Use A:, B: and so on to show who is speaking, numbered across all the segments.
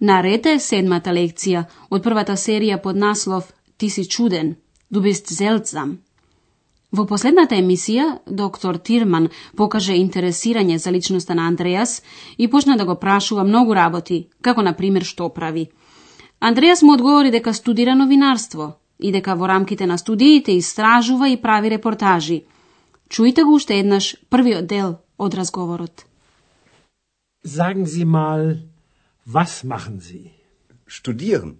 A: На седмата лекција од првата серија под наслов Ти си чуден, du bist seltsam. Во последната емисија, доктор Тирман покаже интересирање за личноста на Андреас и почна да го прашува многу работи, како на пример што прави. Андреас му одговори дека студира новинарство и дека во рамките на студиите истражува и прави репортажи. Чујте го уште еднаш првиот дел од разговорот.
B: Sagen Sie mal, was machen Sie?
C: Studieren.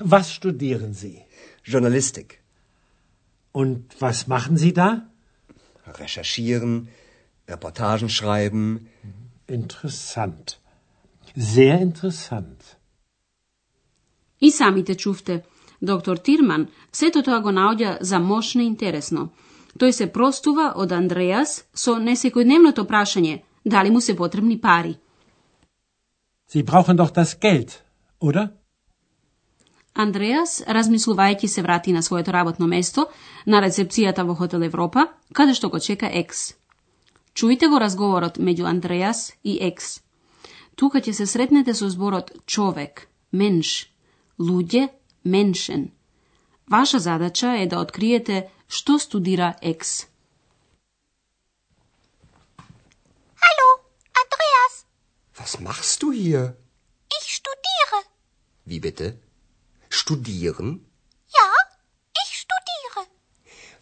B: Was studieren Sie?
C: Journalistik.
B: Und was machen Sie da?
C: Recherchieren. Reportagen schreiben.
B: Interessant. Sehr interessant.
A: И самите чувте, доктор Тирман сето тоа го наоѓа за мошно интересно. Тој се простува од Андреас со несекојдневното прашање дали му се потребни пари.
B: Sie brauchen doch das Geld, oder?
A: Андреас, размислувајќи се врати на своето работно место, на рецепцијата во Хотел Европа, каде што го чека Екс. Чујте го разговорот меѓу Андреас и Екс. Тука ќе се сретнете со зборот човек, менш, луѓе, меншен. Ваша задача е да откриете што студира Екс.
C: Was machst du hier?
D: Ich studiere.
C: Wie bitte? Studieren?
D: Ja, ich studiere.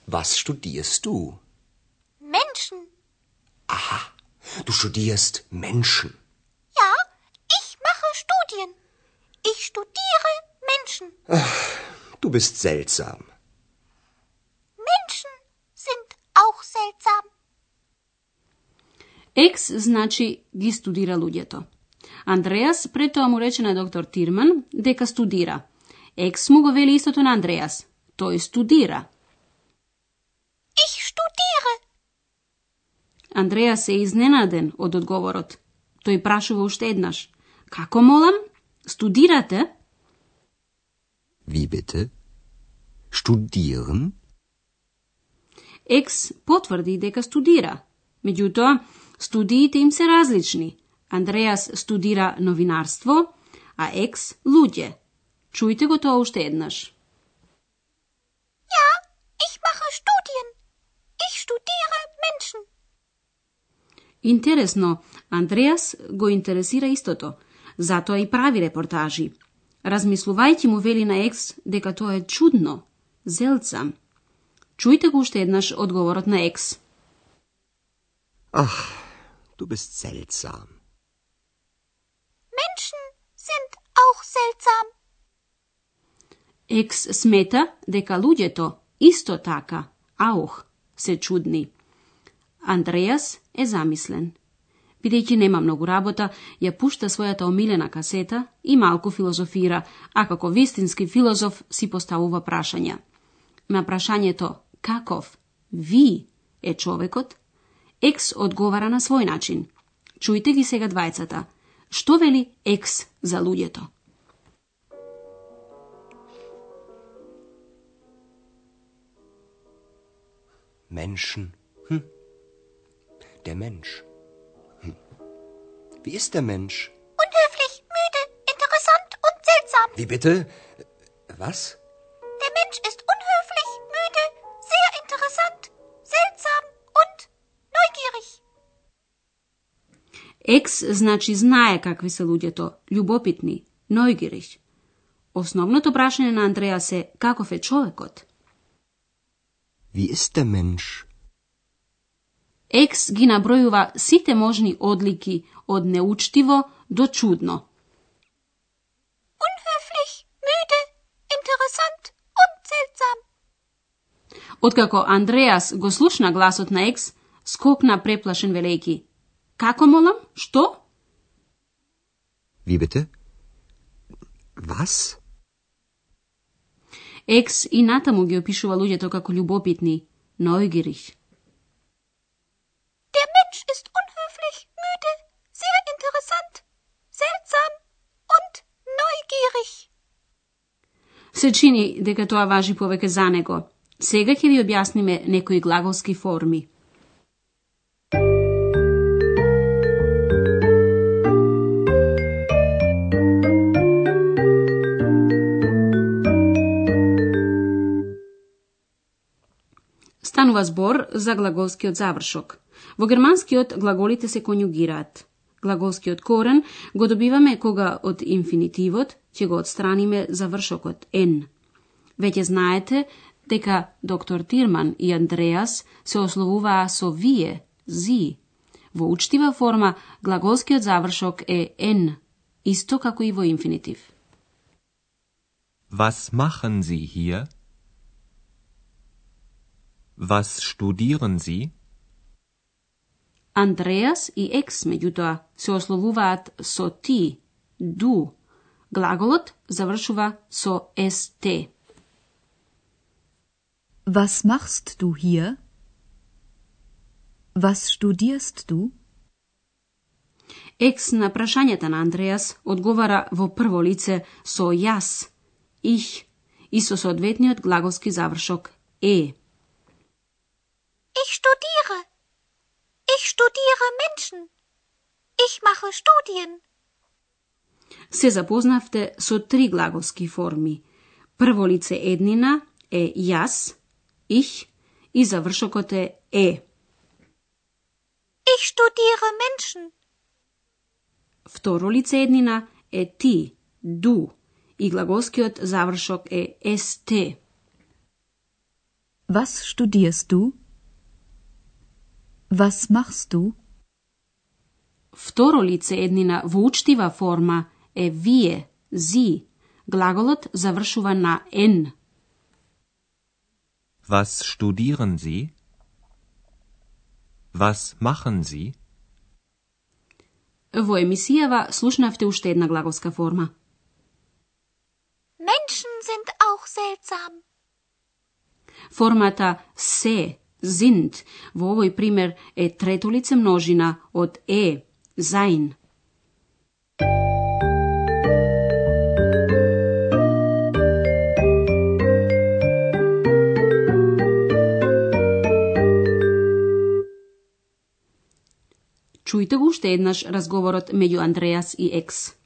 C: Was studierst du?
D: Menschen.
C: Aha, du studierst Menschen.
D: Ja, ich mache Studien. Ich studiere Menschen.
C: Du bist seltsam.
A: Екс значи ги студира луѓето. Андреас пред тоа му рече на доктор Тирман дека студира. Екс му го вели истото на Андреас. Тој студира.
D: Ich studiere.
A: Андреас е изненаден од одговорот. Тој прашува уште еднаш. Како молам? Студирате?
C: Wie bitte? Studieren?
A: Екс потврди дека студира. Меѓутоа, студиите им се различни. Андреас студира новинарство, а Екс луѓе. Чујте го тоа уште еднаш.
D: Ja, ich mache Studien. Ich studiere Menschen.
A: Интересно, Андреас го интересира истото, затоа и прави репортажи. Размислувајќи му вели на Екс дека тоа е чудно, зелцам. Чујте го уште еднаш одговорот на Екс.
C: Ach, du bist seltsam.
D: Menschen sind auch seltsam.
A: Екс смета дека луѓето исто така, аух, се чудни. Андреас е замислен. Бидејќи нема многу работа, ја пушта својата омилена касета и малку филозофира, а како вистински филозоф си поставува прашања. На прашањето каков ви е човекот, Екс одговара на свој начин. Чујте ги сега двајцата. Што вели Екс за луѓето?
C: Menschen. Hm. Der Mensch. Hm. Wie ist der Mensch?
D: Unhöflich, müde, interessant und seltsam.
C: Wie bitte? Was?
A: Екс значи знае какви се луѓето, љубопитни, нојгириш. Основното прашање на Андреас е каков е човекот.
C: Wie ist der Mensch?
A: Екс ги набројува сите можни одлики од неучтиво до чудно.
D: Unhöflich, müde, interessant und seltsam.
A: Откако Андреас го слушна гласот на Екс, скокна преплашен велејки. Како молам? Што?
C: Wie bitte? Was?
A: Екс и натаму ги опишува луѓето како љубопитни, neugierig.
D: Der Mensch ist unhöflich, müde, sehr interessant, seltsam und neugierig.
A: Се чини дека тоа важи повеќе за него. Сега ќе ви објасниме некои глаголски форми. Станува збор за глаголскиот завршок. Во германскиот глаголите се конјугираат. Глаголскиот корен го добиваме кога од инфинитивот ќе го отстраниме завршокот «н». Веќе знаете дека доктор Тирман и Андреас се ословуваа со вие, зи. Во учтива форма глаголскиот завршок е «н», исто како и во инфинитив.
E: Was machen Sie hier? Was studieren Sie?
A: Андреас и екс, меѓутоа, се ословуваат со ти, ду. Глаголот завршува со ст.
F: Was machst du hier? Was studierst du?
A: Екс на прашањата на Андреас одговара во прво лице со јас, их, и со соодветниот глаголски завршок е.
D: Ich studiere. Ich studiere Menschen. Ich mache Studien.
A: Се запознавте со три глаголски форми. Прво лице еднина е јас, их и завршокот е е.
D: Ich studiere Menschen.
A: Второ лице еднина е ти, ду и глаголскиот завршок е ст.
F: Was studierst du? Was machst du?
A: Второ лице еднина во учтива форма е вие, зи. Глаголот завршува на н.
E: Was studieren Sie? Was machen Sie?
A: Во емисијава слушнавте уште една глаголска форма.
D: Menschen sind auch seltsam.
A: Формата се, sind, во овој пример е трето лице множина од е, sein. Чујте го уште еднаш разговорот меѓу Андреас и Екс.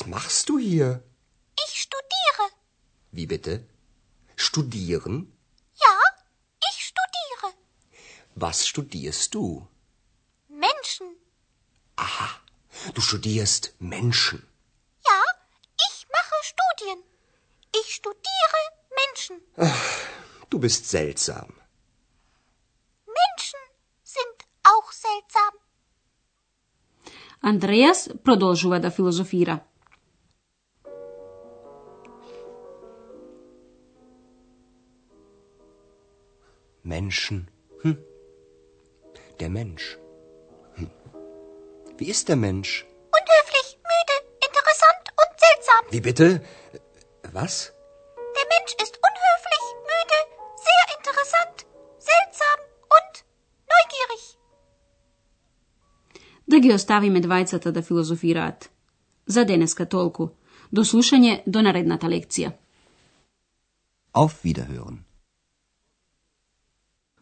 C: Was machst du hier?
D: Ich studiere.
C: Wie bitte? Studieren?
D: Ja, ich studiere.
C: Was studierst du?
D: Menschen.
C: Du studierst Menschen.
D: Ja, ich mache Studien. Ich studiere Menschen.
C: Du bist seltsam.
D: Menschen sind auch seltsam.
A: Андреас продолжува да филозофира.
C: Menschen. Der Mensch. Hm. Wie ist der Mensch?
D: Unhöflich, müde, interessant und seltsam.
C: Wie bitte? Was?
D: Der Mensch ist unhöflich, müde, sehr interessant, seltsam und neugierig.
A: Да ги оставиме двајцата да филозофираат. За денеска толку. До слушање до наредната лекција.
G: Auf Wiederhören.